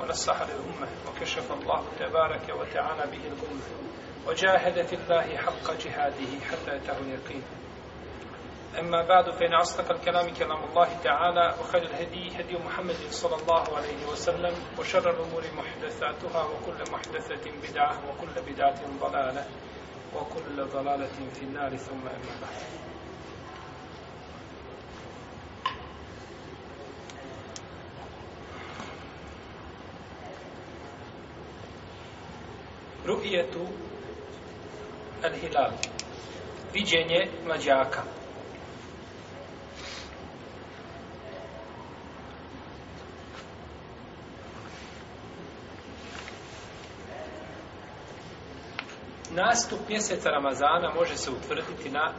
ونصح للأمة وكشف الله تبارك وتعالى به الأمة وجاهد في الله حق جهاده حتى أتاه اليقين أما بعد فإن أصدق الكلام كلام الله تعالى وخير الهدي هدي محمد صلى الله عليه وسلم وشر الأمور محدثاتها وكل محدثة بدعة وكل بدعة ضلالة وكل ضلالة في النار ثم أما بعد Ru'ijetu al-hilal. Viđenje mlađaka. Nastup mjeseca Ramazana može se utvrditi na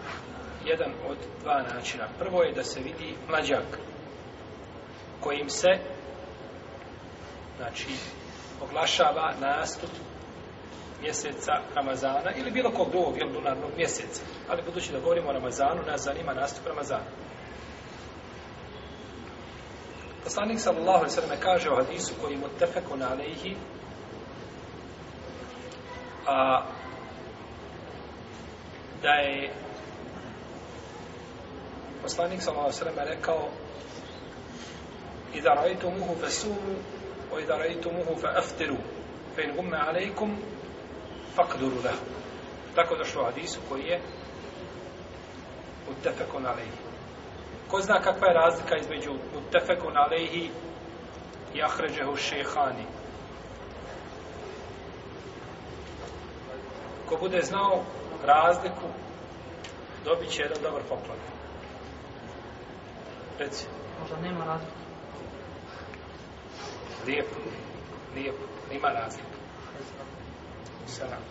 jedan od dva načina. Prvo je da se vidi mlađak kojim se znači oglašava nastup mjeseca Ramazana ili bilo kog drugog lunarnog mjeseca. Ali budući da govorimo o Ramazanu, nas zanima nastup Ramazana. Poslanik sallallahu alejhi ve kaže u hadisu koji mu tefekun alejhi a da je poslanik sallallahu alejhi ve sellem rekao idha ra'aytumuhu fasumu wa idha ra'aytumuhu fa'aftiru fa in ghumma alaykum faqduru lahu. Tako došlo u hadisu koji je utefekun alejhi. Ko zna kakva je razlika između utefekun alejhi i ahređehu šehani? Ko bude znao razliku, dobit će jedan dobar poklon. Reci. Možda nema razlika. Lijepo, lijepo, ima razlika selam.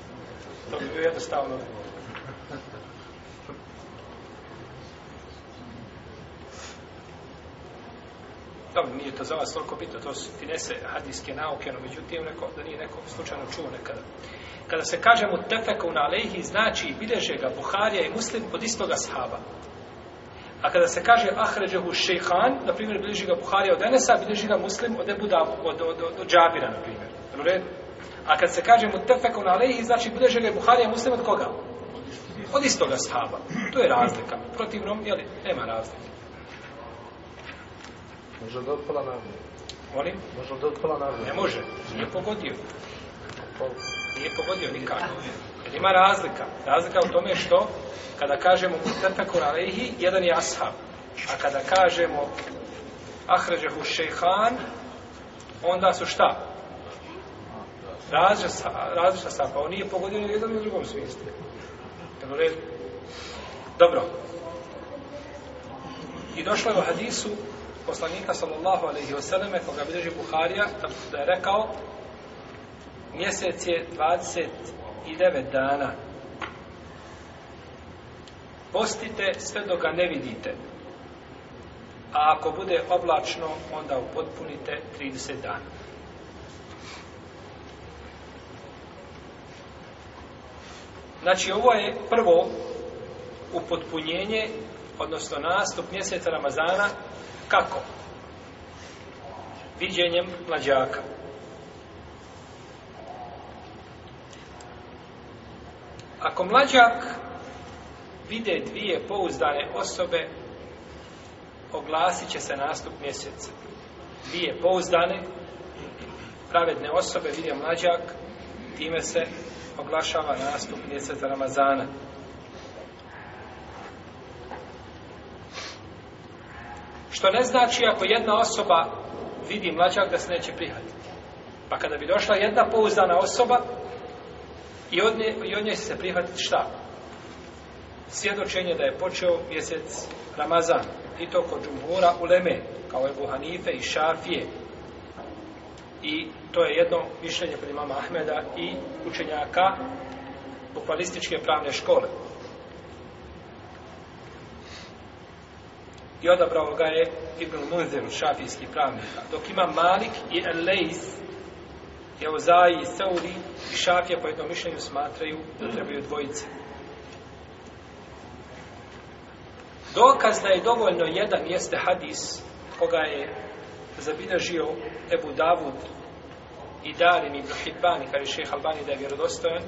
To bi bio jednostavno odgovor. Dobro, nije to za vas toliko bitno, to su finese hadijske nauke, no međutim, neko, da nije neko slučajno čuo nekada. Kada se kaže mu tefeku na alejhi, znači bileže ga Buharija i Muslim pod istoga sahaba. A kada se kaže ahređehu šejhan, na primjer, bileži ga Buharija od Enesa, bileži ga Muslim od Ebu Dabu, od, od, od, od, od Džabira, na primjer. U redu? A kad se kaže mutefekun alejhi, znači bilježen je Buharija muslim od koga? Od istoga sahaba. To je razlika. Protivnom, jel, nema razlike. Može da otpala na Molim? Može da otpala na Ne može. Nije pogodio. Pa, Nije pogodio nikako. Jer ima razlika. Razlika u tome što, kada kažemo mutefekun alejhi, jedan je ashab. A kada kažemo ahređehu šejhan, onda su šta? Šta? različna sa, pa on nije pogodio ni jednom ni drugom smislu. Dobro, red. Dobro. I došlo je u hadisu poslanika sallallahu alaihi wasallam koga bilježi Buharija da je rekao mjesec je 29 dana postite sve dok ga ne vidite a ako bude oblačno onda upotpunite 30 dana Znači, ovo je prvo upotpunjenje, odnosno nastup mjeseca Ramazana, kako? Viđenjem mlađaka. Ako mlađak vide dvije pouzdane osobe, oglasit će se nastup mjeseca. Dvije pouzdane, pravedne osobe, vidje mlađak, time se oglašava nastup mjeseca Ramazana. Što ne znači ako jedna osoba vidi mlađak da se neće prihvatiti. Pa kada bi došla jedna pouzdana osoba i od, nje, i od nje se prihvatiti šta? Svjedočenje da je počeo mjesec Ramazan i to kod džumbura u Leme, kao Ebu Hanife i Šafije, i to je jedno mišljenje pred imama Ahmeda i učenjaka bukvalističke pravne škole. I odabrao ga je Ibn Munzer, šafijski pravnik. Dok ima Malik i Elejs, Jeozaji i Seuri i Šafija po jednom mišljenju smatraju da trebaju dvojice. Dokaz da je dovoljno jedan jeste hadis koga je zabilježio Ebu Davud i Darin ibn Hibbani, kada je šeh Albani da je vjerodostojen,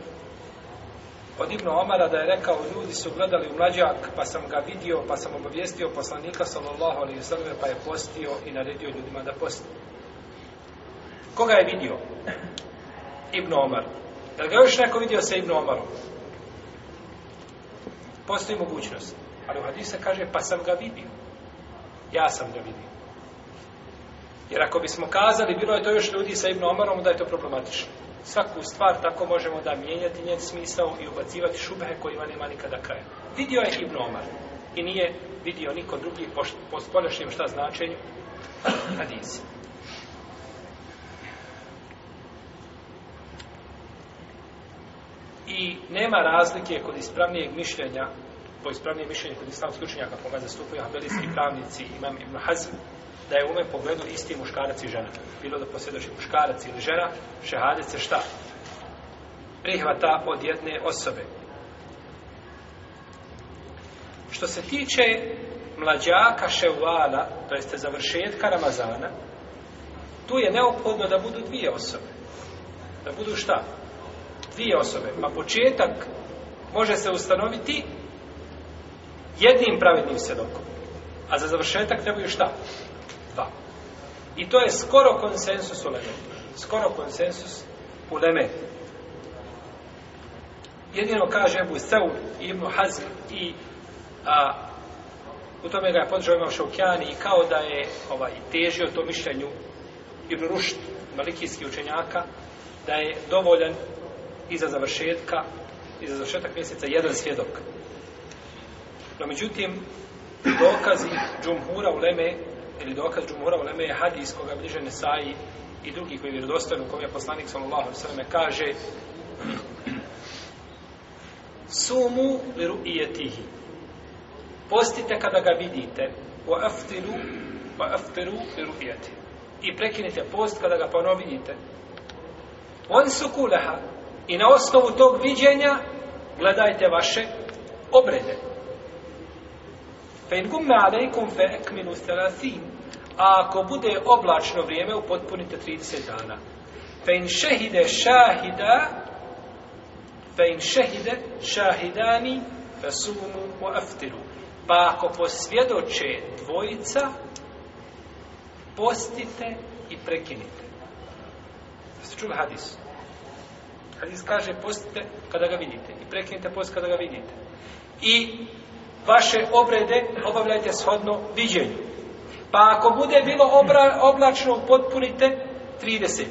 od Ibnu Omara da je rekao, ljudi su gledali u mlađak, pa sam ga vidio, pa sam obavijestio poslanika, sallallahu alaihi sallam, pa je postio i naredio ljudima da posti. Koga je vidio? Ibn Omar. Je li ga još neko vidio sa Ibn Omarom? Postoji mogućnost. Ali u hadisa kaže, pa sam ga vidio. Ja sam ga vidio. Jer ako bismo kazali, bilo je to još ljudi sa Ibnu Omarom, da je to problematično. Svaku stvar tako možemo da mijenjati njen smisao i ubacivati šubehe kojima nema nikada kraja. Vidio je Ibnu Omar i nije vidio niko drugi po, po spolješnjem šta značenju hadisi. I nema razlike kod ispravnijeg mišljenja po ispravnijem mišljenju kod islamskih učenjaka koga zastupuju habelijski pravnici imam Ibn Hazm da je u ovom pogledu isti muškarac i žena. Bilo da posjedoči muškarac ili žena, šehadet se šta? Prihvata od jedne osobe. Što se tiče mlađaka ševala, to jeste završetka Ramazana, tu je neophodno da budu dvije osobe. Da budu šta? Dvije osobe. Pa početak može se ustanoviti jednim pravednim sredokom. A za završetak trebaju šta? Šta? I to je skoro konsensus u Leme. Skoro konsensus u Leme. Jedino kaže Ebu Seul i Ibnu Hazm i a, u tome ga je podržao imam Šaukjani i kao da je ovaj, težio to mišljenju Ibnu Rušt, malikijski učenjaka, da je dovoljan iza završetka, iza završetak mjeseca, jedan svjedok. No, međutim, dokazi džumhura u Leme ili dokaz džumura u je hadis koga bliže Nesaji i drugi koji je vjerodostan u kom je poslanik sallallahu sallam kaže sumu liru ijetihi postite kada ga vidite u aftiru u aftiru liru ijeti i prekinite post kada ga ponovo vidite on su kuleha i na osnovu tog viđenja gledajte vaše obrede Fe in gumme aleikum fe ekminu selasin. A ako bude oblačno vrijeme, upotpunite 30 dana. Fe in šehide šahida, fe in šehide šahidani, fe sumu u aftiru. Pa ako posvjedoče dvojica, postite i prekinite. Jeste čuli hadis? Hadis kaže postite kada ga vidite i prekinite post kada ga vidite. I vaše obrede obavljajte shodno viđenju. Pa ako bude bilo obra, oblačno, potpunite 30.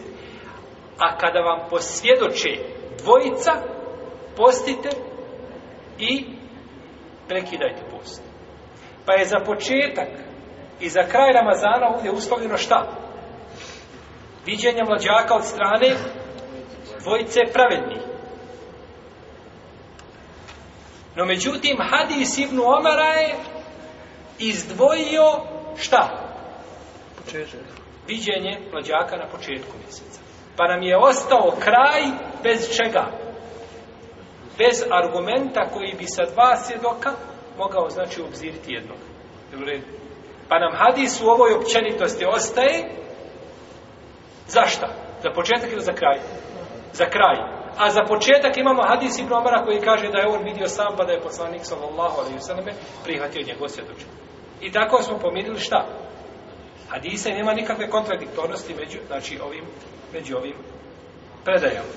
A kada vam posvjedoče dvojica, postite i prekidajte post. Pa je za početak i za kraj Ramazana ovdje uslovljeno šta? Viđenje mlađaka od strane dvojice pravednih. No međutim, hadis ibn Omara je izdvojio šta? Početak. Viđenje mlađaka na početku mjeseca. Pa nam je ostao kraj bez čega? Bez argumenta koji bi sa dva svjedoka mogao znači obziriti jednog. Pa nam hadis u ovoj općenitosti ostaje zašta? Za početak ili za kraj? Za kraj. A za početak imamo hadis Ibn Omara koji kaže da je on vidio sam pa da je poslanik sallallahu alaihi wa sallam prihvatio njegov svjedočin. I tako smo pomirili šta? Hadise nema nikakve kontradiktornosti među, znači, ovim, među ovim predajama.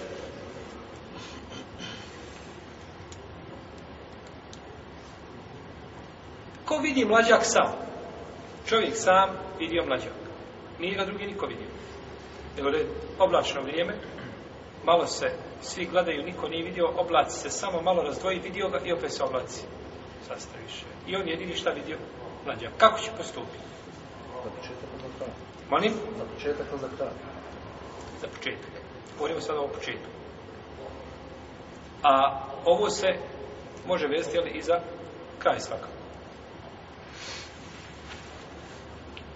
Ko vidi mlađak sam? Čovjek sam vidio mlađak. Nije ga drugi niko vidio. Nego je oblačno vrijeme, malo se svi gledaju, niko nije vidio, oblaci se samo malo razdvoji, vidio ga i opet se oblaci. Sastaviš. I on jedini šta vidio? Mlađa. Kako će postupiti? Za početak za kraj. Molim? Za početak za kraj. Za početak. Govorimo sada o početku. A ovo se može vezati ali i za kraj svakako.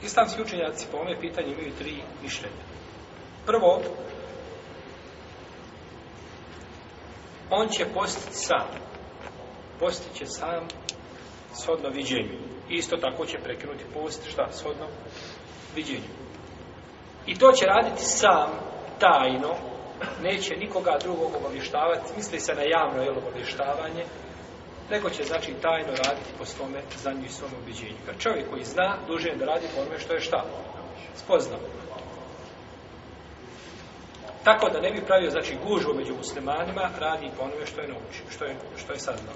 Islamski učenjaci po ome pitanje imaju tri mišljenja. Prvo, on će postiti sam. Postit će sam shodno viđenju. Isto tako će prekinuti post, šta, shodno viđenju. I to će raditi sam, tajno, neće nikoga drugog obavještavati, misli se na javno jel, obavještavanje, neko će znači tajno raditi po svome znanju i svom obiđenju. Kad čovjek koji zna, duže je da radi po što je šta, spoznao. Tako da ne bi pravio znači gužvu među muslimanima, radi po onome što je naučio, što je što je saznao.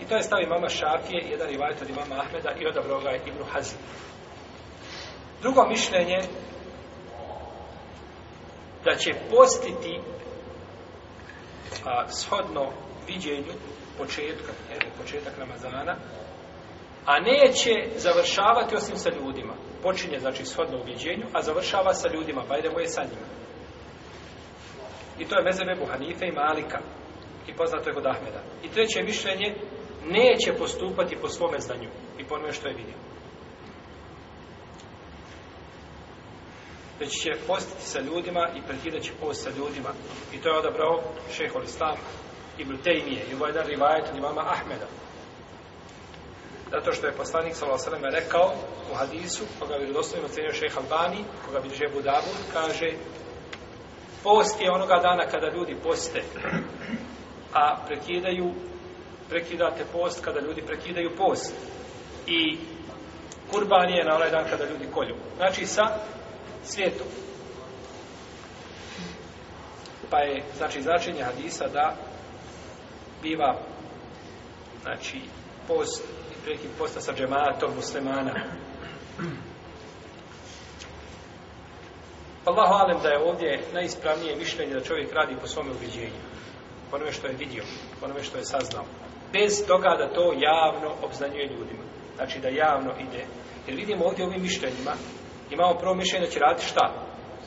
I to je stavi mama Šafije, jedan rivajt od imama Ahmeda i odabrao ga je Ibnu Hazim. Drugo mišljenje da će postiti a, shodno viđenju početka, jer je početak Ramazana, a neće završavati osim sa ljudima. Počinje, znači, shodno u viđenju, a završava sa ljudima, pa idemo je sa njima. I to je mezebe Buhanife i Malika i poznatog od Ahmeda. I treće mišljenje, neće postupati po svome znanju i po što je vidio. Već će postiti sa ljudima i prekidat će post sa ljudima. I to je odabrao šehol Islam i Blutejnije i uvajdan rivajet od imama Ahmeda. Zato što je poslanik s.a.v. rekao u hadisu, koga bi rodoslovim ocenio šeha Albani, koga bi drže Budavu, kaže post je onoga dana kada ljudi poste, a prekidaju, prekidate post kada ljudi prekidaju post. I kurban je na onaj dan kada ljudi kolju. Znači sa svijetom. Pa je, znači, značenje hadisa da biva, znači, post i prekid posta sa džematom muslimana. Allahu alem da je ovdje najispravnije mišljenje da čovjek radi po svome ubiđenju, po onome što je vidio, po onome što je saznao, bez toga da to javno obznanjuje ljudima. Znači da javno ide. Jer vidimo ovdje ovim mišljenjima, imamo prvo mišljenje da će raditi šta?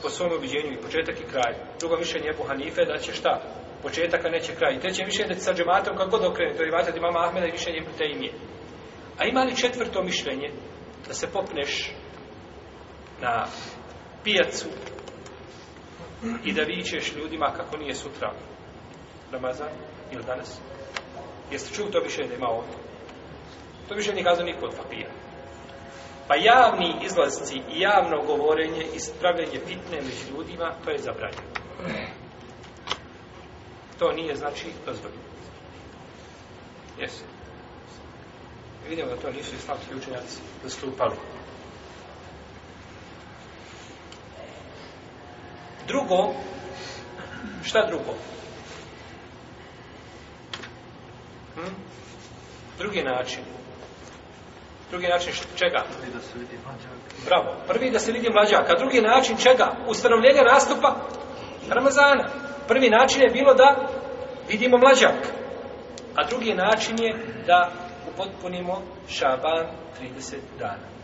Po svome ubiđenju i početak i kraj. Drugo mišljenje je Buhanife da će šta? Početak, a neće kraj. I treće mišljenje da će sa džematom kako god okrenuti, to je imate od imama Ahmeda i mišljenje te imije. A ima li četvrto mišljenje da se popneš na pijacu i da vićeš ljudima kako nije sutra Ramazan ili danas. Jeste čuli to više nema ovdje? To više nije kazano ni pod papira. Pa javni izlazci i javno govorenje i spravljanje fitne među ljudima, to je zabranjeno. To nije znači dozvoljeno. Jesi. Vidimo da to nisu islamski učenjaci zastupali. Drugo, šta drugo? Hm? Drugi način. Drugi način čega? Prvi da se vidi mlađak. Bravo. Prvi da se vidi mlađak. A drugi način čega? Ustanovljenje nastupa Ramazana. Prvi način je bilo da vidimo mlađak. A drugi način je da upotpunimo šaban 30 dana.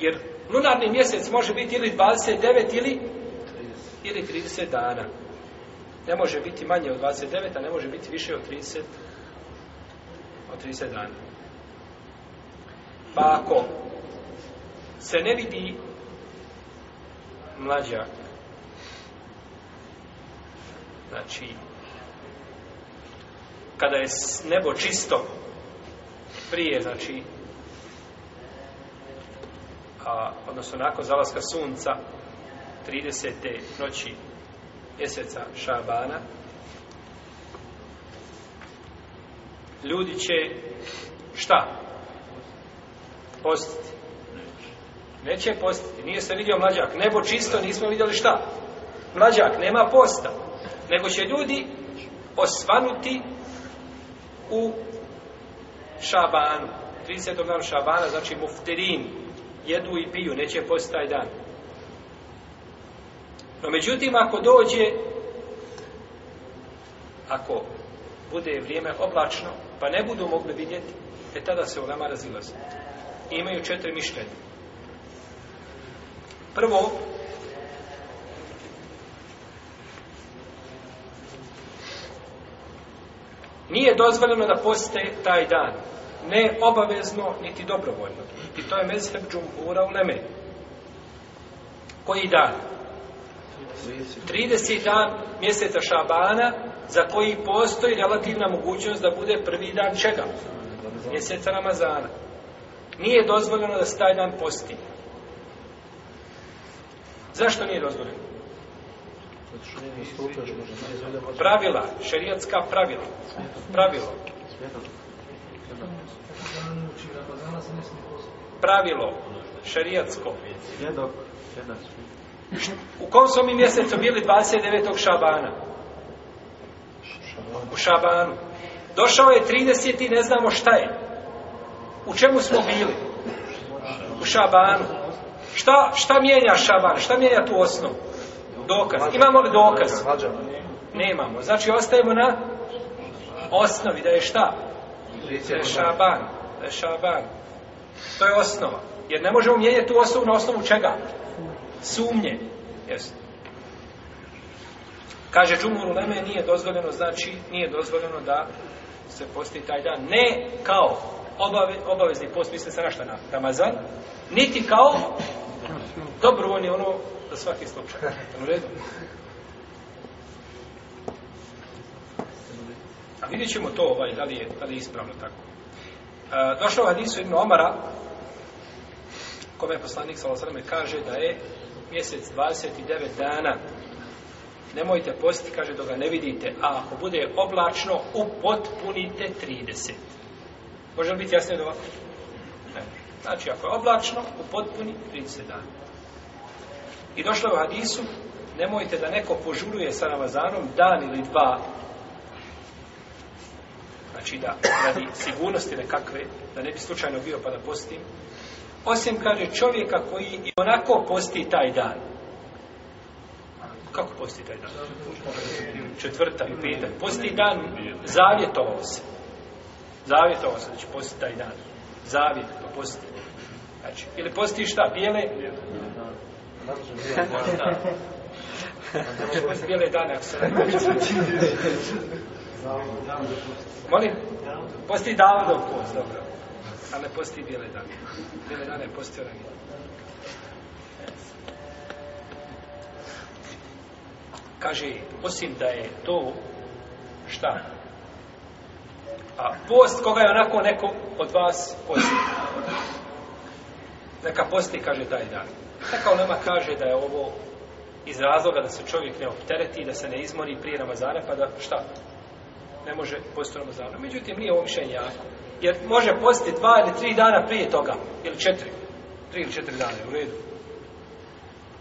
Jer lunarni mjesec može biti ili 29 ili 30. ili 30 dana. Ne može biti manje od 29, a ne može biti više od 30 od 30 dana. Pa ako se ne vidi mlađa znači kada je nebo čisto prije znači a, odnosno nakon zalaska sunca 30. noći mjeseca Šabana ljudi će šta? Postiti. Neće postiti. Nije se vidio mlađak. Nebo čisto, nismo vidjeli šta? Mlađak, nema posta. Nego će ljudi osvanuti u Šabanu. 30. dan Šabana, znači muftirin jedu i piju, neće postaj dan. No međutim, ako dođe, ako bude vrijeme oblačno, pa ne budu mogli vidjeti, e tada se u nama razilaze. Imaju četiri mišljenja. Prvo, nije dozvoljeno da postaje taj dan ne obavezno, niti dobrovoljno. I to je mezheb džumhura u Leme. Koji dan? 30 dan mjeseca Šabana za koji postoji relativna mogućnost da bude prvi dan čega? Mjeseca Ramazana. Nije dozvoljeno da se taj dan posti. Zašto nije dozvoljeno? Pravila, šerijatska pravila. Pravilo. Smjetano. Pravilo šerijatsko. U kom su mi mjesecu bili 29. šabana? U šabanu. Došao je 30. i ne znamo šta je. U čemu smo bili? U šabanu. Šta, šta mijenja šaban? Šta mijenja tu osnovu? Dokaz. Imamo li dokaz? Nemamo. Znači ostajemo na osnovi da je šta? Šaban, šaban. To je osnova. Jer ne možemo mijenjati tu osnovu na osnovu čega? Sumnje. Jesu. Kaže Džumuru Leme, nije dozvoljeno, znači, nije dozvoljeno da se posti taj dan. Ne kao obave, obavezni post, misli se našta na Ramazan, niti kao dobrovoljni ono za svaki slučaj. U redu. vidjet ćemo to ovaj, da, li je, da li je ispravno tako. E, došlo u hadisu Ibn Omara, kome je poslanik Salo Sarame, kaže da je mjesec 29 dana nemojte postiti, kaže, da ga ne vidite, a ako bude oblačno, upotpunite 30. Može li biti jasnije od ovako? Ne. Znači, ako je oblačno, upotpuni 30 dana. I došlo u hadisu, nemojte da neko požuruje sa Ramazanom dan ili dva znači da radi sigurnosti nekakve, da ne bi slučajno bio pa da postim, osim kaže čovjeka koji i onako posti taj dan. Kako posti taj dan? Četvrta i petak. Posti dan, zavjetovao se. Zavjetovao se da će posti taj dan. Zavjet, pa posti. Znači, ili posti šta, bijele? Bijele. Znači, bijele dane, ako se Molim? Posti Davidov post, dobro. A ne posti bijele dane. Bijele dane je postio ranije. Kaže, osim da je to, šta? A post koga je onako neko od vas posti? Neka posti, kaže, taj dan. Neka onama kaže da je ovo iz razloga da se čovjek ne optereti, da se ne izmori prije Ramazana, pa da šta? ne može posti u Ramazanu. Međutim, nije ovo mišljenje jako. Jer može posti dva ili tri dana prije toga. Ili četiri. Tri ili četiri dana, u redu.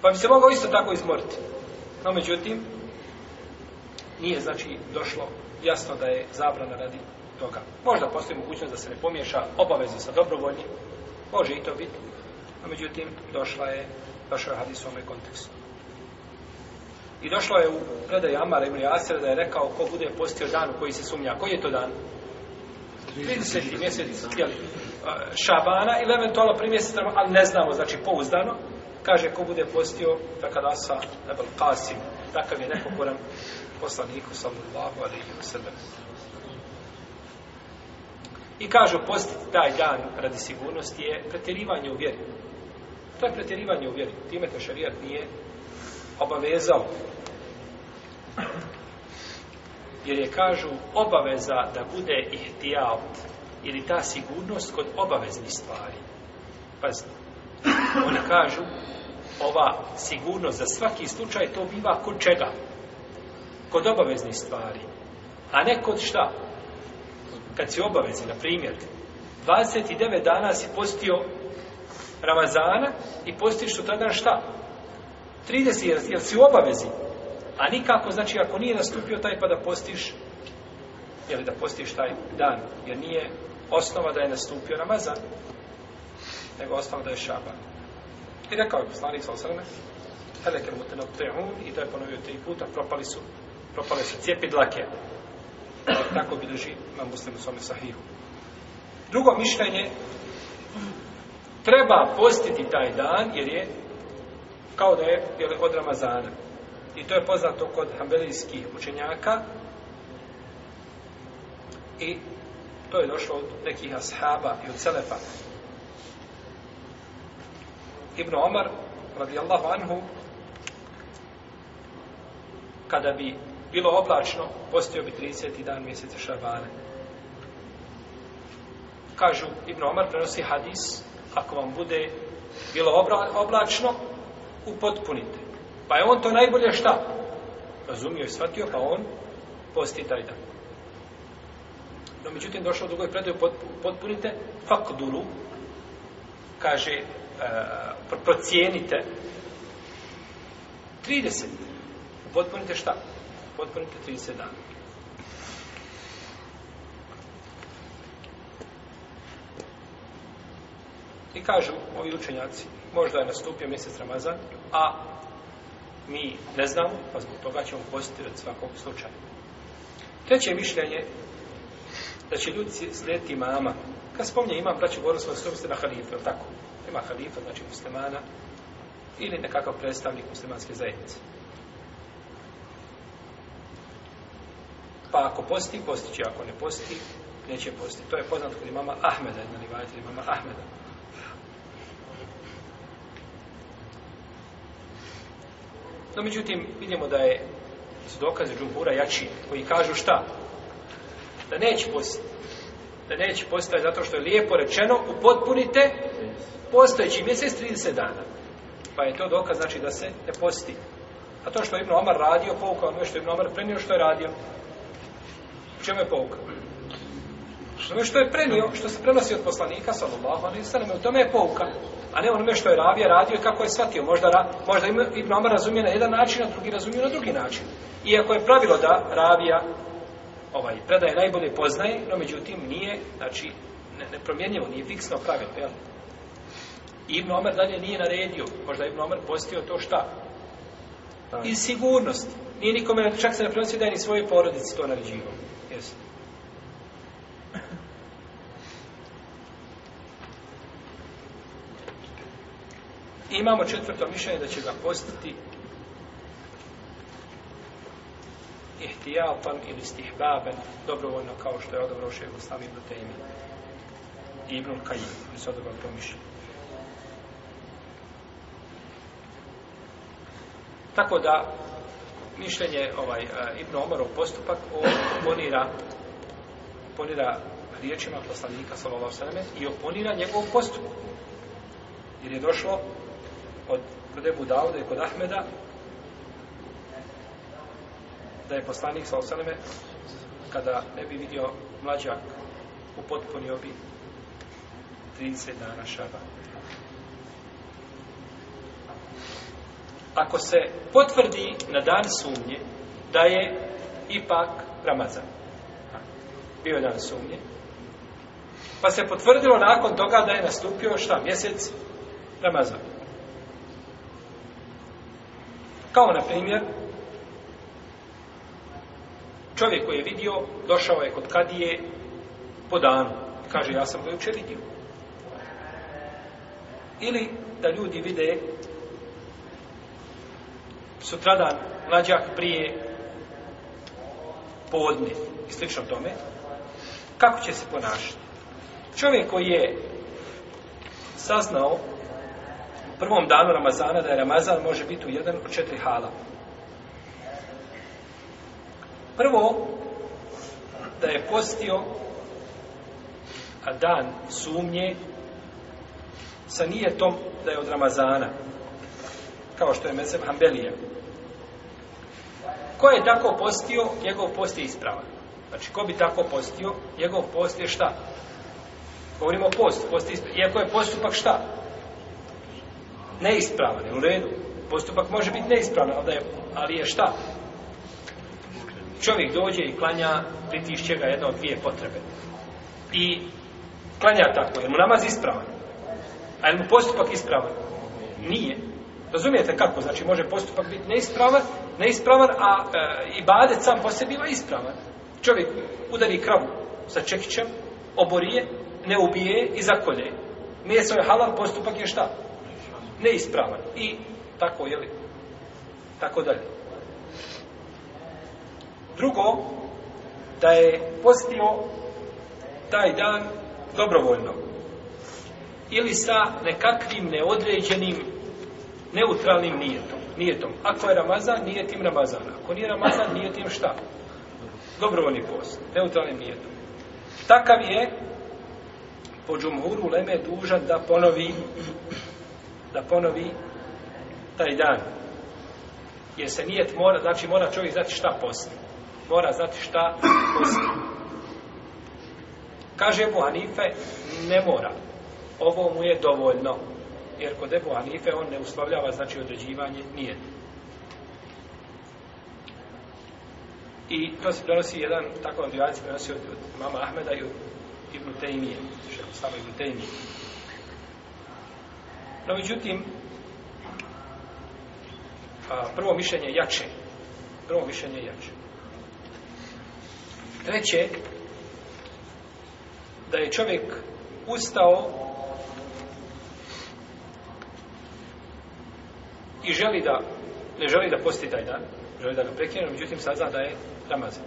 Pa bi se mogao isto tako izmoriti. No, međutim, nije, znači, došlo jasno da je zabrana radi toga. Možda postoji mogućnost da se ne pomiješa obavezno sa dobrovoljnim. Može i to biti. A međutim, došla je, došla je hadis u ovome kontekstu. I došlo je u predaj Amara ibn Jasir da je rekao ko bude postio dan u koji se sumnja. Koji je to dan? 30. mjesec jeli, šabana ili eventualno primjesec, ali ne znamo, znači pouzdano, kaže ko bude postio takad Asa, nebel Kasim, takav je nepokoran poslaniku sallallahu alaihi wa sallam. I kažu postiti taj dan radi sigurnosti je pretjerivanje u vjeri. To je pretjerivanje u vjeri. Time to šarijat nije obavezao. Jer je, kažu, obaveza da bude ihtijavt, ili ta sigurnost kod obaveznih stvari. Pazite, oni kažu, ova sigurnost za svaki slučaj to biva kod čega? Kod obaveznih stvari. A ne kod šta? Kad si obavezi, na primjer, 29 dana si postio Ramazana i postiš to tada šta? 30, jel si u obavezi? A nikako, znači, ako nije nastupio taj pa da postiš, jel da postiš taj dan, jer nije osnova da je nastupio Ramazan, nego osnova da je Šaban. I rekao je poslanik sa osrme, hele ker mutena i to je ponovio tri puta, propali su, propale su cijepi dlake. Tako bilježi imam muslim u svome sahihu. Drugo mišljenje, treba postiti taj dan, jer je kao da je jeli, od Ramazana. I to je poznato kod hambelijskih učenjaka. I to je došlo od nekih ashaba i od Selefa. Ibn Omar, radijallahu anhu, kada bi bilo oblačno, postio bi 30. dan mjeseca Šarbane. Kažu, Ibn Omar prenosi hadis, ako vam bude bilo obla, oblačno, upotpunite. Pa je on to najbolje šta? Razumio i shvatio, pa on posti taj dan. No, međutim, došao u drugoj predaju, potpunite, fakduru, kaže, e, procijenite, 30. Potpunite šta? Potpunite 30 dana. I kažu ovi učenjaci, možda je nastupio mjesec Ramazan, a mi ne znamo, pa zbog toga ćemo postirati svakog slučaja. Treće mišljenje, da će ljudi slijediti imama. Kad spomnje imam, braću govorili smo da su na halife, tako? Ima halife, znači muslimana, ili nekakav predstavnik muslimanske zajednice. Pa ako posti, posti će, ako ne posti, neće posti. To je poznat kod imama Ahmeda, jedna rivajta imama Ahmeda. No, međutim, vidimo da je su dokaze džumhura jači, koji kažu šta? Da neće postati. Da neće postati zato što je lijepo rečeno, upotpunite postojeći mjesec 30 dana. Pa je to dokaz, znači, da se ne posti. A to što je Ibn Omar radio, pouka ono što je Ibn Omar prenio, što je radio. U čemu je pouka? Što je prenio, što se prenosi od poslanika, sallallahu alaihi sallam, u tome je pouka a ne onome što je Ravija radio i kako je shvatio. Možda, ra, možda Ibn Omar razumije na jedan način, a drugi razumije na drugi način. Iako je pravilo da Ravija ovaj, predaje najbolje poznaje, no međutim nije, znači, ne, ne promjenjivo, nije fiksno pravilo, jel? Ibn Omar dalje nije naredio, možda Ibn Omar postio to šta? Iz sigurnosti. Nije nikome, čak se ne prenosio da je ni svoje porodici to naređivo. Jesi? imamo četvrto mišljenje da će ga postiti ihtijapan ili stihbaben dobrovoljno kao što je odobro še Gustavim do temi Ibnul Kajim koji se odobro to mišljenje tako da mišljenje ovaj uh, Ibn Omar postupak oponira oponira riječima poslanika sallallahu alejhi ve i oponira njegov postupak jer je došlo od kod Ebu Dauda i kod Ahmeda da je poslanik sa osaleme kada ne bi vidio mlađak u potpuni obi 30 dana šaba. Ako se potvrdi na dan sumnje da je ipak Ramazan. Bio je dan sumnje. Pa se potvrdilo nakon toga da je nastupio šta mjesec Ramazan. Kao, na primjer, čovjek koji je vidio, došao je kod Kadije po danu. Kaže, ja sam ga jučer vidio. Ili da ljudi vide sutradan mlađak prije podne i slično tome, kako će se ponašati? Čovjek koji je saznao prvom danu Ramazana da je Ramazan može biti u jedan od četiri hala. Prvo, da je postio a dan sumnje sa nijetom da je od Ramazana, kao što je mesem Hambelije. Ko je tako postio, njegov post je ispravan. Znači, ko bi tako postio, njegov post je šta? Govorimo o post, post je ispravan. Iako je postupak šta? neispravan, u redu. Postupak može biti neispravan, ali je, ali je šta? Čovjek dođe i klanja, pritišće ga jedno od dvije potrebe. I klanja tako, je mu namaz ispravan? A je mu postupak ispravan? Nije. Razumijete kako? Znači, može postupak biti neispravan, neispravan, a e, i badet sam po sebi ispravan. Čovjek udari kravu sa čekićem, oborije, ne ubije i zakolje. Mjeso je halal, postupak je šta? neispravan i tako je li tako dalje drugo da je postio taj dan dobrovoljno ili sa nekakvim neodređenim neutralnim nijetom nijetom ako je ramazan nije tim ramazana ako nije ramazan nije tim šta dobrovoljni post neutralnim nijetom takav je po džumhuru leme dužan da ponovi da ponovi taj dan. Jer se nijet mora, znači mora čovjek znati šta posti. Mora znati šta posti. Kaže Ebu Hanife, ne mora. Ovo mu je dovoljno. Jer kod Ebu Hanife on ne uslovljava, znači određivanje nijet. I to se prenosi jedan, tako vam divac prenosi od, od mama Ahmeda i od Ibn Tejmije. Što je ostalo Ibn Tejmije. No, međutim, prvo mišljenje je jače. Prvo mišljenje je jače. Treće, da je čovjek ustao i želi da, ne želi da posti taj dan, želi da ga prekine, međutim sad zna da je Ramazan.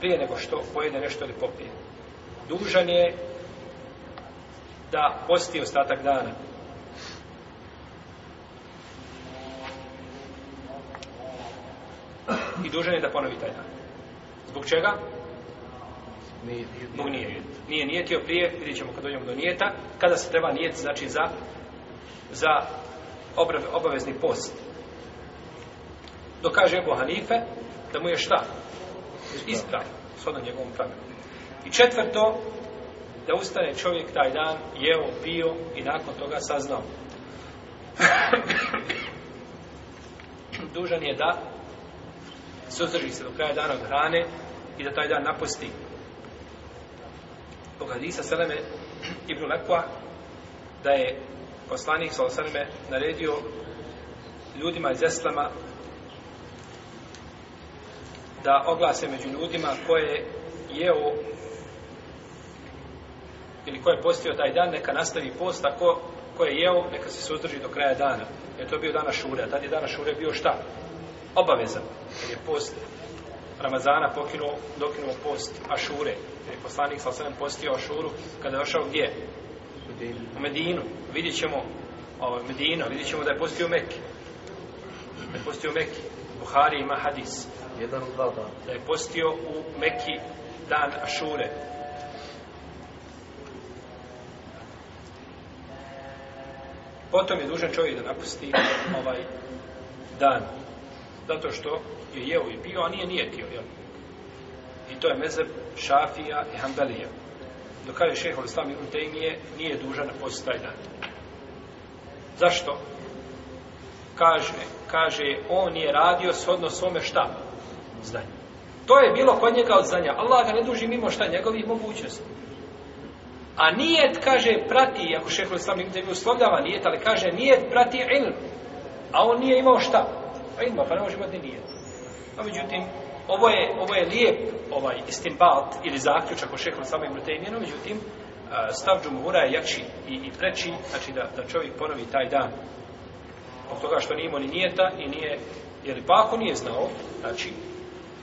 Prije nego što pojede nešto ili popije. Dužan je da posti ostatak dana. I dužan je da ponovi taj dan. Zbog čega? Zbog nije. Nije nijetio prije, vidjet ćemo kad dođemo do nijeta, kada se treba nijet, znači za, za obrave, obavezni post. Dokaže Ebu Hanife da mu je šta? Ispravno. Sada njegovom pravilu. I četvrto, da ustane čovjek taj dan, jeo, pio i nakon toga saznao. Dužan je da suzdrži se do kraja dana od hrane i da taj dan napusti. Bog Hadisa Seleme Ibnu Lekva da je poslanik Salosaneme naredio ljudima iz Eslama da oglase među ljudima koje je jeo ili ko je postio taj dan, neka nastavi post, a ko, ko je jeo, neka se suzdrži do kraja dana. Jer to je bio dana šure, a tad je dana šure bio šta? Obavezan. Jer je post Ramazana pokinuo, dokinuo post Ašure. Jer je poslanik sa osanem postio Ašuru kada je došao gdje? U Medinu. Vidjet ćemo, ovo, Medina, vidjet ćemo da je postio Mekke. Da je postio Mekke. Buhari ima hadis. Jedan od dva dana. Da je postio u Mekki dan Ašure. Potom je dužan čovjek da napusti ovaj dan. Zato što je jeo i pio, a nije nijetio. Jel? I to je mezeb Šafija i Hanbelije. Dok kaže šeho Islam i Untejmije, nije dužan na posti taj dan. Zašto? Kaže, kaže, on je radio shodno svome šta? Znanje. To je bilo kod njega od znanja. Allah ga ne duži mimo šta njegovih mogućnosti. A nijet, kaže, prati, ako šehr Islam nikde bi uslovljava nijet, ali kaže, nijet prati ilm. A on nije imao šta? Pa ilma, pa ne može imati nijet. A međutim, ovo je, ovo je lijep ovaj istimbalt ili zaključak o šehr Islam ibn Taymiyyah, međutim, e, stav džumura je jači i, i preči, znači da, da čovjek ponovi taj dan od toga što nije imao ni nijeta i nije, jer pa ako nije znao, znači,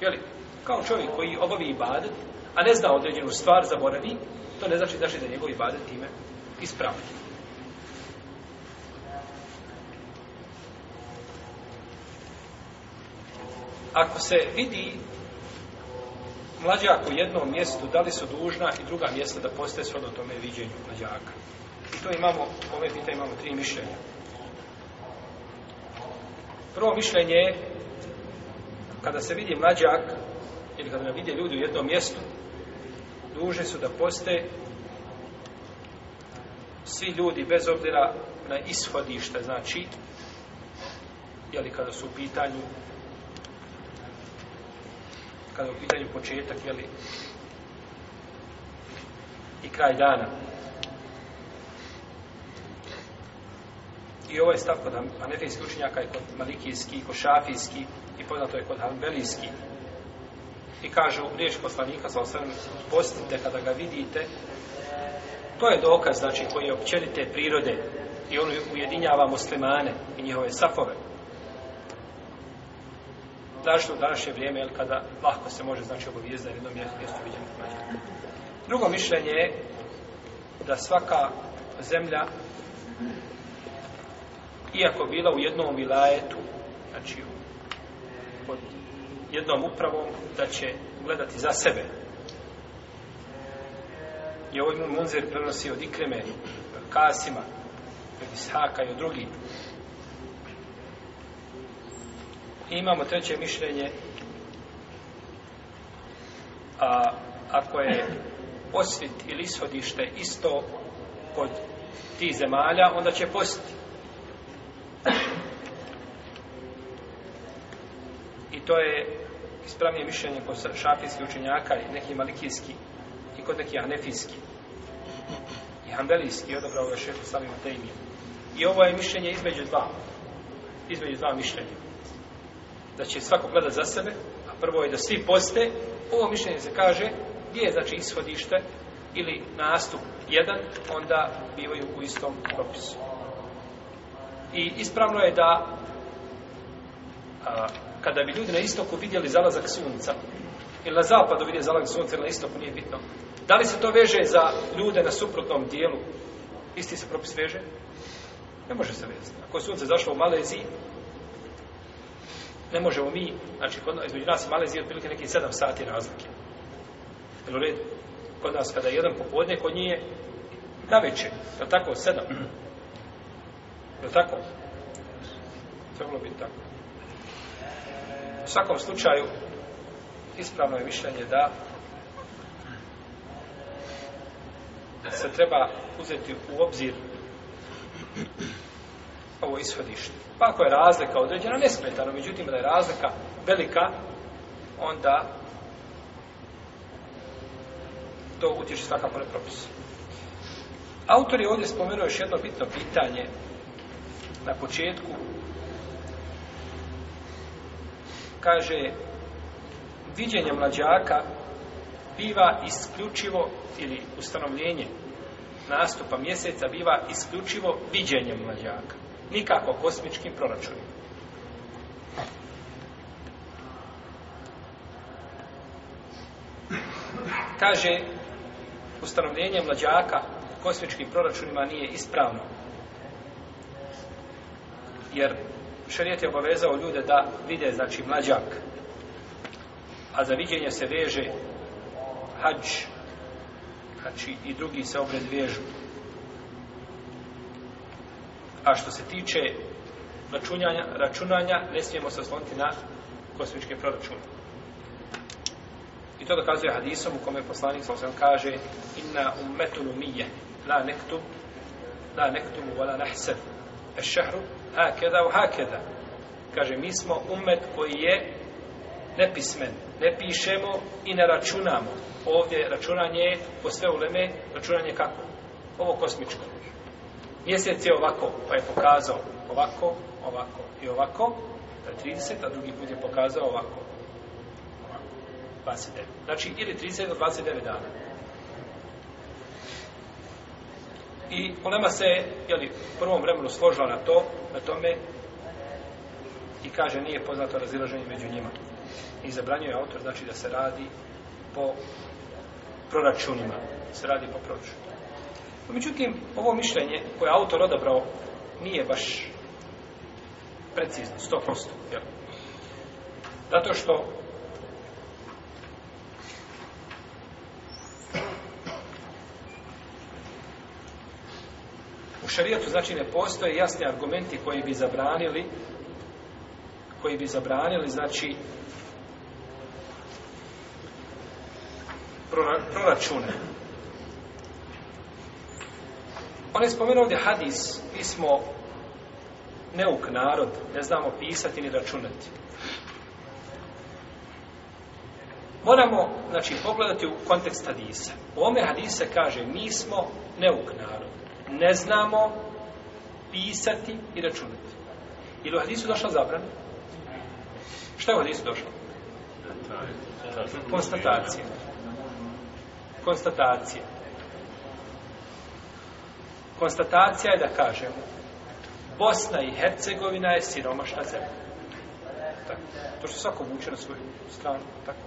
jeli, kao čovjek koji obavi ibadet, a ne zna određenu stvar, zaboravi, To ne znači, znači da je njegov ibadet time ispravljen. Ako se vidi mlađak u jednom mjestu, da li su dužna i druga mjesta da postaje svod o tome viđenju mlađaka? I to imamo, ove pita imamo tri mišljenja. Prvo mišljenje je, kada se vidi mlađak, ili kada ga vidi ljudi u jednom mjestu, dužni su da poste svi ljudi bez obzira na ishodište, znači jeli kada su u pitanju kada je u pitanju početak jeli i kraj dana i ovaj stav kod anefijski učenjaka je kod malikijski, kod šafijski i poznato je kod hanbelijski i kaže u riječ poslanika sa osam postite kada ga vidite to je dokaz znači koji je općenite prirode i on ujedinjava muslimane i njihove safove Dažno u današnje vrijeme, jel, kada lahko se može, znači, obovijest da je jedno mjesto vidjeno manje. Drugo mišljenje je da svaka zemlja, iako bila u jednom vilajetu, znači, pod jednom upravom da će gledati za sebe. I ovaj Munzir prenosi od Ikreme, Kasima, od Ishaka i od drugih. I imamo treće mišljenje. A, ako je posvit ili ishodište isto kod ti zemalja, onda će postiti. I to je ispravnije mišljenje kod šafijskih učenjaka i neki malikijski i kod neki anefijski i handelijski, odobrao ga šeho samim tejmijom. I ovo je mišljenje između dva, između dva mišljenja. Da će svako gledat za sebe, a prvo je da svi poste, ovo mišljenje se kaže gdje je znači ishodište ili nastup jedan, onda bivaju u istom propisu. I ispravno je da a, kada bi ljudi na istoku vidjeli zalazak sunca, ili na zapadu vidjeli zalazak sunca, ili na istoku, nije bitno. Da li se to veže za ljude na suprotnom dijelu? Isti se propis veže? Ne može se vezati. Ako je sunce zašlo u Maleziji, ne možemo mi, znači kod, između nas i Malezije, otprilike neki 7 sati razlike. Jel u redu? Kod nas kada je jedan popodne, kod nije na večer. Je tako? 7. Je tako? Trebalo biti tako. U svakom slučaju, ispravno je mišljenje da se treba uzeti u obzir ovo ishodište. Pa ako je razlika određena, nesmetano, međutim, da je razlika velika, onda to utječe svakako na propis. Autor je ovdje spomenuo još jedno bitno pitanje na početku kaže viđenje mlađaka biva isključivo ili ustanovljenje nastupa mjeseca biva isključivo viđenjem mlađaka nikako kosmičkim proračunima kaže ustanovljenje mlađaka kosmičkim proračunima nije ispravno jer šarijet je obavezao ljude da vide, znači, mlađak. A za vidjenje se veže hađ. Znači, i drugi se obred vežu. A što se tiče računanja, računanja ne smijemo se osloniti na kosmičke proračune. I to dokazuje hadisom u kome poslanik sa osam kaže inna ummetunu mije la nektum la nektumu vala nahsev e šehru hakeda u hakeda. Kaže, mi smo umet koji je nepismen. Ne pišemo i ne računamo. Ovdje računanje je, po sve uleme, računanje kako? Ovo kosmičko. Mjesec je ovako, pa je pokazao ovako, ovako i ovako. Da je 30, a drugi put je pokazao ovako. 29. Znači, ili 30 do 29 dana. I ulema se je u prvom vremenu složila na to, na tome i kaže nije poznato razilaženje među njima. I zabranjuje autor znači da se radi po proračunima, se radi po proračunima. Međutim, ovo mišljenje koje autor odabrao nije baš precizno, 100%. Jel? Zato što šarijatu znači ne postoje jasni argumenti koji bi zabranili koji bi zabranili znači proračune. On je spomenuo ovdje hadis, mi smo neuk narod, ne znamo pisati ni računati. Moramo, znači, pogledati u kontekst hadisa. U ome hadise kaže, mi smo neuk narod ne znamo pisati i računati. Ili u hadisu došla zabrana? Šta je u hadisu došlo? Konstatacija. Konstatacija. Konstatacija je da kažemo Bosna i Hercegovina je siromašna zemlja. Tako. To što svako vuče na svoju stranu. Tako.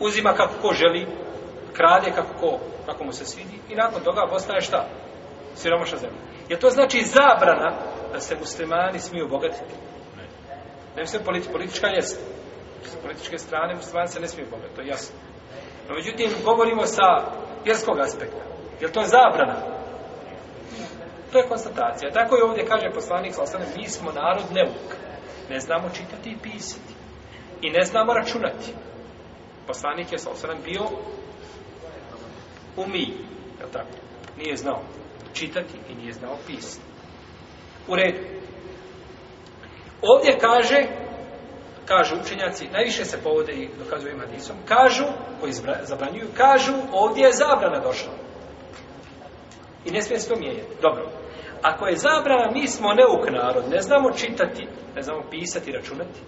Uzima kako ko želi, krade kako ko, kako mu se svidi i nakon toga postane šta? Siromaša zemlja. Je to znači zabrana da se muslimani smiju bogatiti? Ne. Ne mislim politi, politička jest. S političke strane muslimani se ne smiju bogatiti, to je jasno. No međutim, govorimo sa vjerskog aspekta. Je to zabrana? To je konstatacija. Tako je ovdje kaže poslanik, ostane, mi smo narod neuk. Ne znamo čitati i pisati. I ne znamo računati. Poslanik je sa osanem bio umi, je tako? Nije znao čitati i nije znao pisati. U redu. Ovdje kaže, kažu učenjaci, najviše se povode i dokazuju Madisom, kažu, koji zabranjuju, kažu, ovdje je zabrana došla. I ne smije se to mijenjati. Dobro. Ako je zabrana, mi smo neuk narod, ne znamo čitati, ne znamo pisati, računati.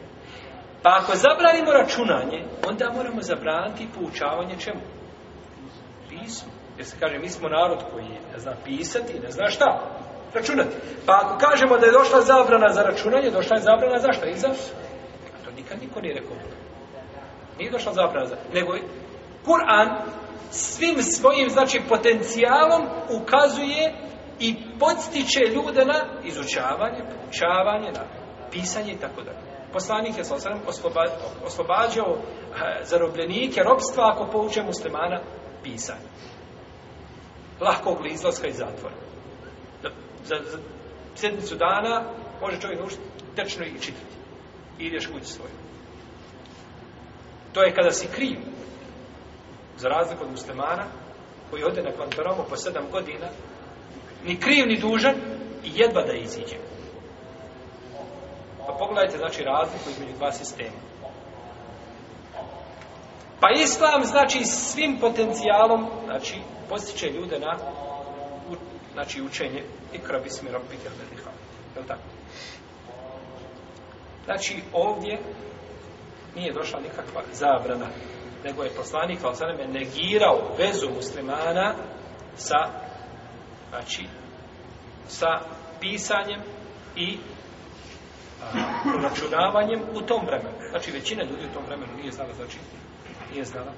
Pa ako zabranimo računanje, onda moramo zabraniti poučavanje čemu? pismo. Jer se kaže, mi smo narod koji ne zna pisati i ne zna šta računati. Pa ako kažemo da je došla zabrana za računanje, došla je zabrana za šta? I za... A to nikad niko nije rekao. Nije došla zabrana za... Nego je Kur'an svim svojim, znači, potencijalom ukazuje i podstiče ljude na izučavanje, poučavanje, na pisanje i tako dalje. Poslanik je sa osvoba, oslobađao eh, zarobljenike, robstva, ako pouče muslimana, pisanja. Lahkog li izlaska iz zatvora. Za, za, za sedmicu dana može čovjek naučiti trčno i čitati. I ideš kući svoju. To je kada si kriv. Za razliku od muslimana, koji ode na kvantoromu po sedam godina, ni kriv, ni dužan, i jedva da iziđe. Pa pogledajte, znači, razliku između dva sistema. Pa islam znači svim potencijalom znači postiče ljude na u, znači učenje i krabi smjero pitel velika. Je li tako? Znači ovdje nije došla nikakva zabrana nego je poslanik kao sada me negirao vezu muslimana sa znači sa pisanjem i a, računavanjem u tom vremenu. Znači većina ljudi u tom vremenu nije znala za čitanje nije znala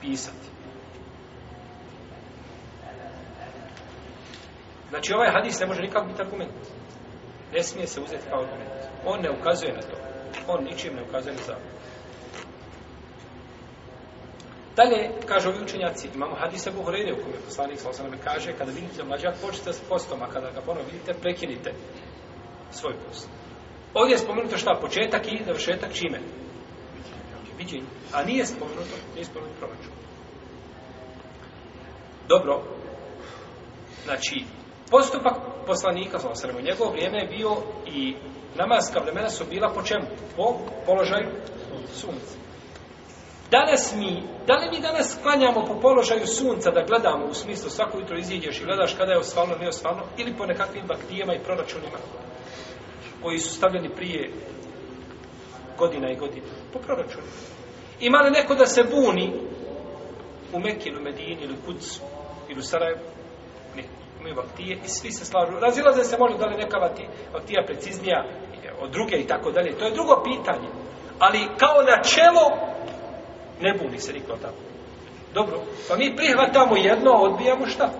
pisati. Znači, ovaj hadis ne može nikak biti argument. Ne smije se uzeti kao argument. On ne ukazuje na to. On ničim ne ukazuje na zavod. Dalje, kažu ovi učenjaci, imamo hadise Buhrejde u kojem je poslanik sa osanome kaže, kada vidite mlađak, počite s postom, a kada ga ponovno vidite, prekinite svoj post. Ovdje je spomenuto šta, početak i završetak čime? viđenje. A nije spomenuto, nije spomenuto proračun. Dobro. Znači, postupak poslanika, znači, u njegovo vrijeme je bio i namaska vremena su bila po čemu? Po položaju sunca. Danas mi, da li mi danas klanjamo po položaju sunca da gledamo u smislu svako jutro izjedješ i gledaš kada je osvalno, ne osvalno, ili po nekakvim baktijama i proračunima koji su stavljeni prije godina i godina. Po proračunu. Ima li neko da se buni u Mekinu, Medini ili Kucu ili u Sarajevu? Ne. Imaju vaktije i svi se slažu. Razilaze se možda da li neka vaktija preciznija e, od druge i tako dalje. To je drugo pitanje. Ali kao na čelo ne buni se niko tako. Dobro. Pa mi prihvatamo jedno, a odbijamo šta?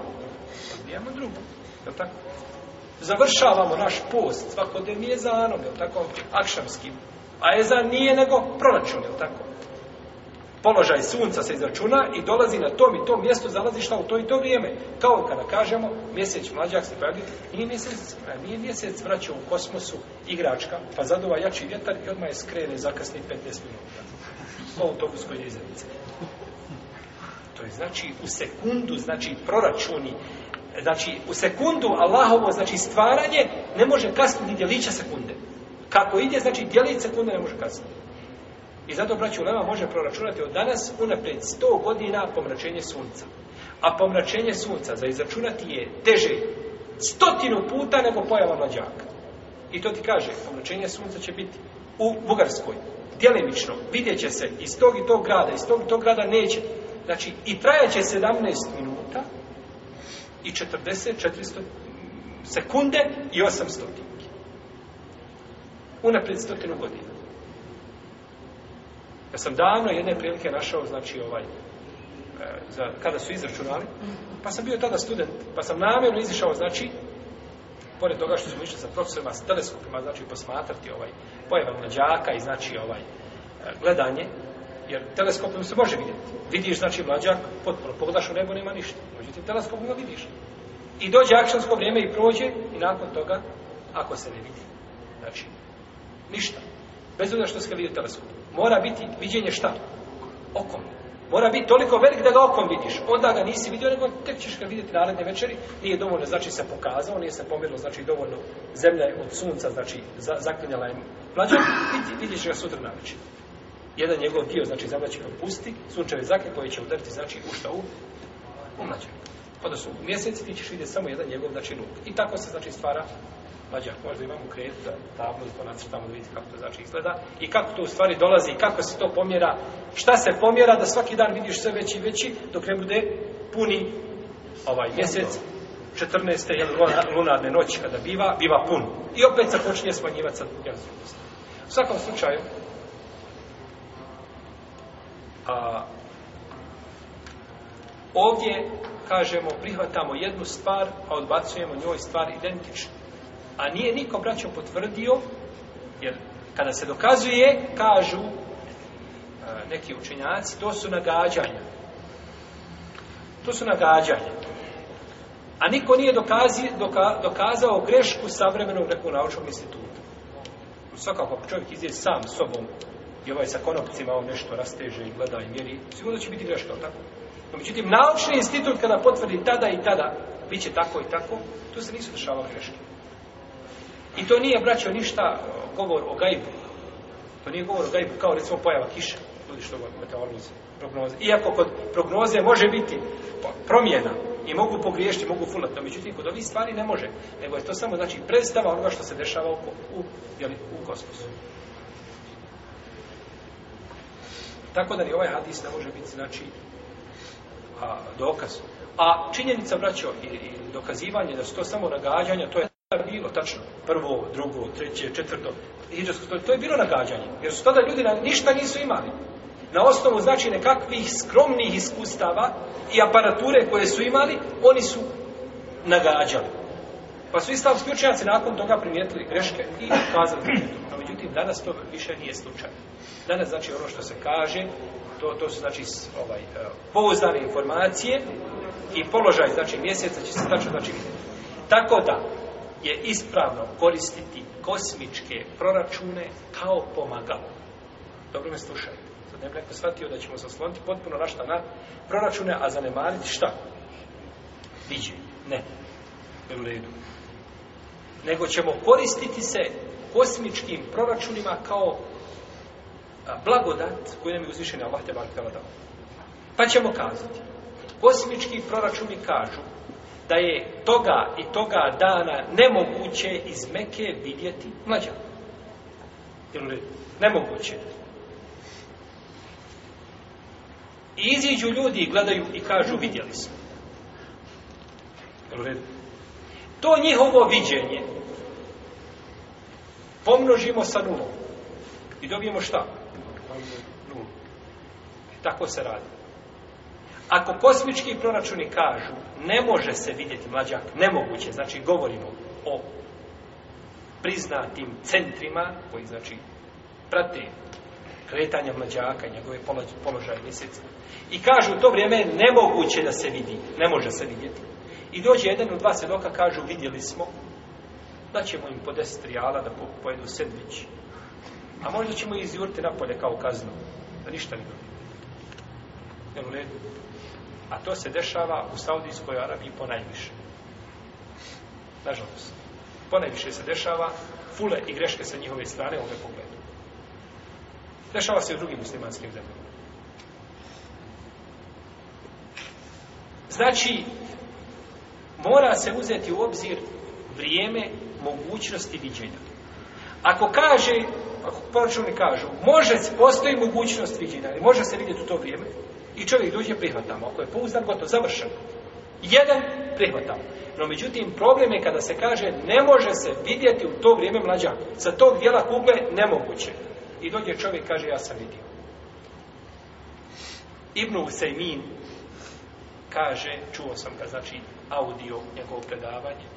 Odbijamo drugo. Je tako? Završavamo naš post svakodnevni je za anom, je tako? Akšamski A ezan nije nego proračun, je tako? Položaj sunca se izračuna i dolazi na tom i tom mjestu zalazišta u to i to vrijeme. Kao kada kažemo, mjesec mlađak se pojavlja, nije mjesec, nije mjesec vraća u kosmosu igračka, pa zaduva jači vjetar i odmah je skrene zakasni 15 minuta. U autobus koji je izredice. To je znači u sekundu, znači proračuni, znači u sekundu Allahovo, znači stvaranje, ne može kasniti djelića sekunde. Kako ide, znači djelit sekunde ne može kazati. I zato braću Lema može proračunati od danas unaprijed 100 godina pomračenje sunca. A pomračenje sunca za izračunati je teže stotinu puta nego pojava mlađaka. I to ti kaže, pomračenje sunca će biti u Bugarskoj. Djelimično, vidjet će se iz tog i tog grada, iz tog i tog grada neće. Znači, i trajaće 17 minuta i 40, 400 sekunde i 800 minuta unaprijed stotinu godina. Ja sam davno jedne prilike našao, znači ovaj, e, za, kada su izračunali, pa sam bio tada student, pa sam namjerno izišao, znači, pored toga što smo išli sa profesorima, s teleskopima, znači posmatrati ovaj pojavan mlađaka i znači ovaj e, gledanje, jer teleskopom se može vidjeti. Vidiš, znači, mlađak, potpuno, pogledaš u nebo, nema ništa. Možete teleskopom ga vidiš. I dođe akšansko vrijeme i prođe, i nakon toga, ako se ne vidi. Znači, Ništa. Bez onda što se vidio teleskop. Mora biti vidjenje šta? Okom. Mora biti toliko velik da ga okom vidiš. Onda ga nisi vidio, nego tek ćeš ga vidjeti naredne večeri. Nije dovoljno, znači se pokazao, nije se pomirilo, znači dovoljno zemlja je od sunca, znači za, zaklinjala je mlađa, vidi, vidiš ga sutra na večer. Jedan njegov dio, znači zemlja će ga pusti, sunčeve zaklje koje će udariti, znači u šta u? U mlađa. Pa da su mjeseci, ti ćeš vidjeti samo jedan njegov, znači nuk. I tako se, znači, stvara mlađa koža, imamo kredu za tablu, da to nacrtamo, da vidite kako to znači izgleda, i kako to u stvari dolazi, i kako se to pomjera, šta se pomjera, da svaki dan vidiš sve veći i veći, dok ne bude puni ovaj mjesec, 14. Jel, lunarne noći kada biva, biva pun. I opet se počinje smanjivati sa jednostavnosti. U svakom slučaju, a, ovdje kažemo prihvatamo jednu stvar, a odbacujemo njoj stvar identičnu. A nije niko, braćo, potvrdio, jer kada se dokazuje, kažu e, neki učenjaci, to su nagađanja. To su nagađanja. A niko nije dokazi, doka, dokazao grešku savremenog nekog naučnog instituta. Svakako, ako čovjek izje sam sobom i ovaj sa konopcima on nešto rasteže i gleda i mjeri, sigurno da će biti greška, ali tako? No, međutim, naučni institut kada potvrdi tada i tada, bit će tako i tako, tu se nisu dešavali greške. I to nije, braćo, ništa govor o gajbu. To nije govor o gajbu, kao recimo pojava kiša. Ljudi što govori, meteorolozi, prognoze. Iako kod prognoze može biti promjena i mogu pogriješiti, mogu fulat, no međutim, kod ovih stvari ne može. Nego je to samo, znači, predstava onoga što se dešava u, u, jeli, u kosmosu. Tako da ni ovaj hadis ne može biti, znači, a, dokaz. A činjenica, braćo, i, i dokazivanje da su to samo nagađanja, to je bilo, tačno, prvo, drugo, treće, četvrto, hiđarsko stoljeće, to je bilo nagađanje, jer su tada ljudi na, ništa nisu imali. Na osnovu, znači, nekakvih skromnih iskustava i aparature koje su imali, oni su nagađali. Pa su islamski učenjaci nakon toga primijetili greške i ukazali na to. No, pa međutim, danas to više nije slučaj. Danas, znači, ono što se kaže, to, to su, znači, ovaj, e, pouzdane informacije i položaj, znači, mjeseca će se tačno, znači, vidjeti. Tako da, je ispravno koristiti kosmičke proračune kao pomagalo. Dobro me slušaju. Sad ne bih neko shvatio da ćemo zasloniti potpuno našta na proračune, a zanemariti šta? Viđe. Ne. Ne u redu. Nego ćemo koristiti se kosmičkim proračunima kao blagodat koji nam je uzvišen Allah te bar dao. Pa ćemo kazati. Kosmički proračuni kažu da je toga i toga dana nemoguće iz Meke vidjeti mlađa. Ili nemoguće. I iziđu ljudi gledaju i kažu vidjeli smo. To njihovo viđenje pomnožimo sa nulom. I dobijemo šta? Nul. Tako se radi. Ako kosmički proračuni kažu ne može se vidjeti mlađak, nemoguće, znači govorimo o priznatim centrima koji znači prate kretanje mlađaka i njegove položaje mjeseca i kažu to vrijeme je nemoguće da se vidi, ne može se vidjeti. I dođe jedan od dva svjedoka, kažu vidjeli smo da ćemo im po deset rijala da pojedu sedmić. A možda ćemo izjuriti napolje kao kaznu. Da pa ništa ne dobijemo jeste u redu? A to se dešava u Saudijskoj Arabiji ponajviše. Nažalost. Ponajviše se dešava fule i greške sa njihove strane u ove pogledu. Dešava se i u drugim muslimanskim zemljama. Znači, mora se uzeti u obzir vrijeme mogućnosti viđenja. Ako kaže, ako poručuni kažu, može, postoji mogućnost viđenja, ali može se vidjeti u to vrijeme, I čovjek dođe, prihvatamo. Ako je pouzdan, gotovo, završeno. Jedan, prihvatamo. No, međutim, problem je kada se kaže ne može se vidjeti u to vrijeme mlađa. Sa tog dijela kugle nemoguće. I dođe čovjek, kaže, ja sam vidio. Ibnu Usajmin kaže, čuo sam ga, znači, audio njegovog predavanja,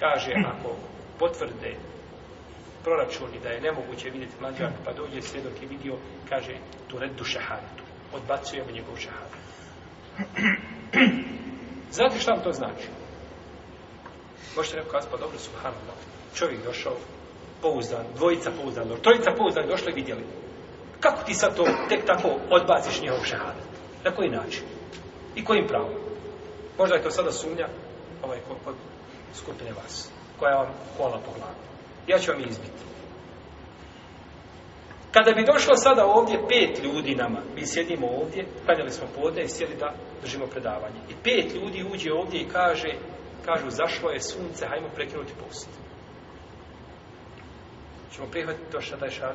kaže, ako potvrde proračuni da je nemoguće vidjeti mlađak, pa dođe sve dok je vidio, kaže, tu red duše haritu odbacujemo njegov šehad. Znate šta to znači? Možete neko kazi, pa dobro, subhanallah, čovjek došao, pouzdan, dvojica pouzdan, trojica pouzdan, došli i vidjeli. Kako ti sad to tek tako odbaciš njegov šehad? Na koji način? I kojim pravom? Možda je to sada sumnja, ovaj, kod, kod skupine vas, koja vam kola po glavi. Ja ću vam izbiti. Kada bi došlo sada ovdje pet ljudi nama, mi sjedimo ovdje, paljali smo podne i sjeli da držimo predavanje. I pet ljudi uđe ovdje i kaže, kažu, zašlo je sunce, hajmo prekinuti post. Čemo prihvatiti to šta daje šar?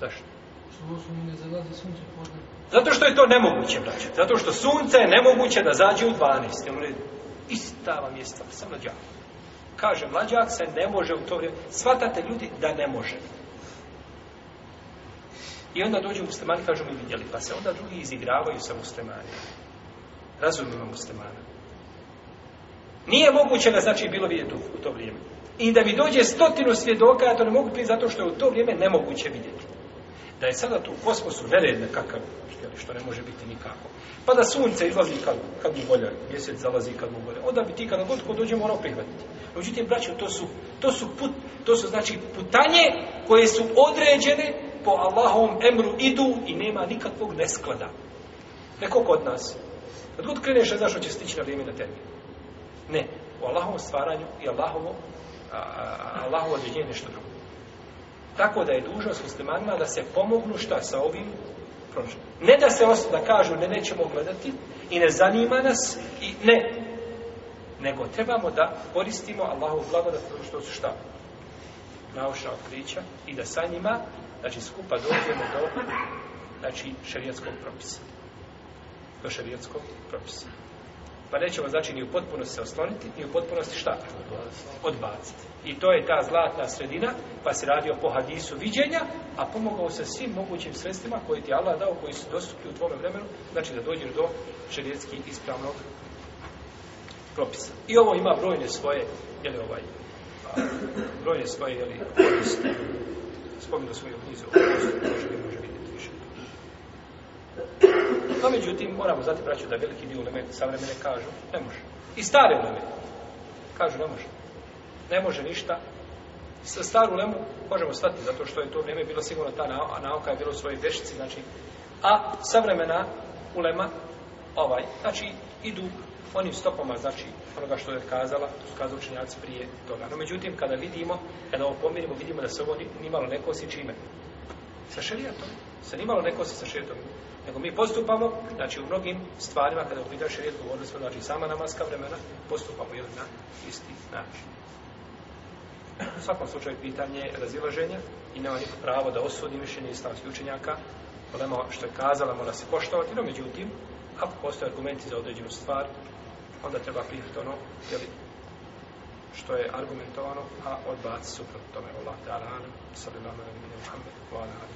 Zašto? Zato što je to nemoguće, braće. Zato što sunce je nemoguće da zađe u 12. Ono je ista vam je stvar, sam mlađak. Kaže, mlađak se ne može u to vrijeme. Svatate ljudi da ne može. I onda dođu muslimani, kažu mi vidjeli, pa se onda drugi izigravaju sa muslimanima. Razumimo muslimana. Nije moguće da znači bilo vidjeti u, u to vrijeme. I da mi dođe stotinu svjedoka, ja to ne mogu prijeti zato što je u to vrijeme nemoguće vidjeti. Da je sada tu u kosmosu nered nekakav, što ne može biti nikako. Pa da sunce izlazi kad, kad mu volja, mjesec zalazi kad mu volja. Onda bi ti kada god ko dođe morao prihvatiti. Međutim, braćo, to su, to su, put, to su znači putanje koje su određene po Allahovom emru idu i nema nikakvog nesklada. Neko kod nas. Kad god kreneš, ne znaš će stići na vrijeme na termin. Ne. U Allahovom stvaranju i Allahovo, Allahovo odvijenje je nešto drugo. Tako da je dužnost muslimanima da se pomognu šta sa ovim prošlom. Ne da se osta da kažu ne nećemo gledati i ne zanima nas i ne. Nego trebamo da koristimo Allahovu blagodat što su šta naučna otkrića i da sa njima znači skupa dođemo do znači šerijatskog propisa do šerijatskog propisa pa nećemo znači ni u potpunosti se osloniti ni u potpunosti šta? odbaciti i to je ta zlatna sredina pa se radio po hadisu viđenja a pomogao se svim mogućim sredstvima koje ti Allah dao koji su dostupni u tvojom vremenu znači da dođeš do šerijatski ispravnog propisa i ovo ima brojne svoje jeli ovaj brojne svoje jeli propisa spomenu svoju knjizu, ne može vidjeti više. No, međutim, moramo zati braću da veliki dio uleme savremene kažu, ne može. I stare uleme kažu, ne može. Ne može ništa. Sa staru lemu možemo stati, zato što je to vrijeme bilo sigurno ta nauka, je bilo u svojoj vešci, znači, a savremena ulema, ovaj, znači, idu onim stopama, znači, onoga što je kazala, to su kazali učenjaci prije toga. No, međutim, kada vidimo, kada ovo pomirimo, vidimo da se ovo nimalo neko si čime? Sa šarijatom. Se nimalo neko si sa šarijatom. Nego mi postupamo, znači, u mnogim stvarima, kada u vidu šarijat govorili smo, znači, sama namaska vremena, postupamo jedan na isti način. U svakom slučaju, pitanje je razilaženja i nema niko pravo da osudi mišljenje islamskih učenjaka, problema što je kazala, mora se poštovati, no međutim, ako postoje argumenti za određenu stvar, onda treba prihvatiti ono jeli, što je argumentovano, a odbaciti suprotno tome. Allah ta'ala, sallallahu alaihi wa sallam, Muhammed, wa alaihi